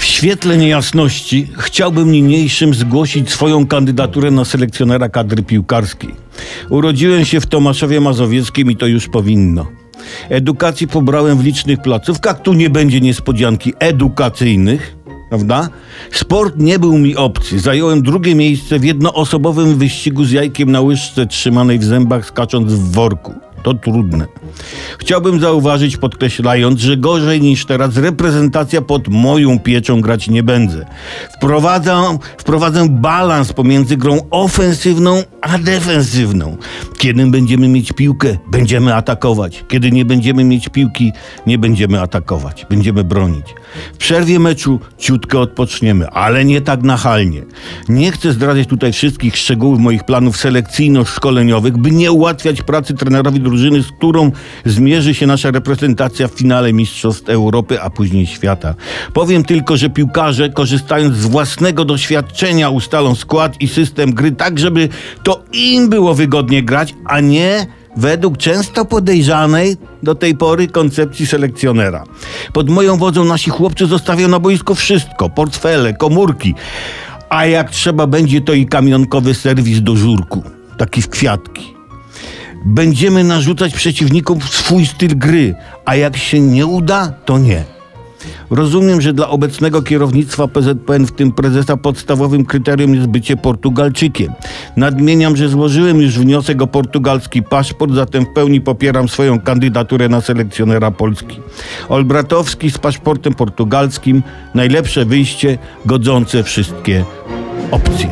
W świetle niejasności chciałbym niniejszym zgłosić swoją kandydaturę na selekcjonera kadry piłkarskiej. Urodziłem się w Tomaszowie Mazowieckim i to już powinno. Edukacji pobrałem w licznych placówkach, tu nie będzie niespodzianki edukacyjnych, prawda? Sport nie był mi obcy. Zająłem drugie miejsce w jednoosobowym wyścigu z jajkiem na łyżce trzymanej w zębach, skacząc w worku. To trudne. Chciałbym zauważyć, podkreślając, że gorzej niż teraz reprezentacja pod moją pieczą grać nie będę. Wprowadzam, wprowadzę balans pomiędzy grą ofensywną a defensywną. Kiedy będziemy mieć piłkę, będziemy atakować. Kiedy nie będziemy mieć piłki, nie będziemy atakować. Będziemy bronić. W przerwie meczu ciutkę odpoczniemy, ale nie tak nachalnie. Nie chcę zdradzać tutaj wszystkich szczegółów moich planów selekcyjno-szkoleniowych, by nie ułatwiać pracy trenerowi z którą zmierzy się nasza reprezentacja w finale Mistrzostw Europy, a później świata. Powiem tylko, że piłkarze, korzystając z własnego doświadczenia, ustalą skład i system gry tak, żeby to im było wygodnie grać, a nie według często podejrzanej do tej pory koncepcji selekcjonera. Pod moją wodzą nasi chłopcy zostawią na boisku wszystko: portfele, komórki. A jak trzeba będzie, to i kamionkowy serwis do żurku, taki w kwiatki. Będziemy narzucać przeciwnikom swój styl gry, a jak się nie uda, to nie. Rozumiem, że dla obecnego kierownictwa PZPN, w tym prezesa, podstawowym kryterium jest bycie Portugalczykiem. Nadmieniam, że złożyłem już wniosek o portugalski paszport, zatem w pełni popieram swoją kandydaturę na selekcjonera Polski. Olbratowski z paszportem portugalskim, najlepsze wyjście godzące wszystkie opcje.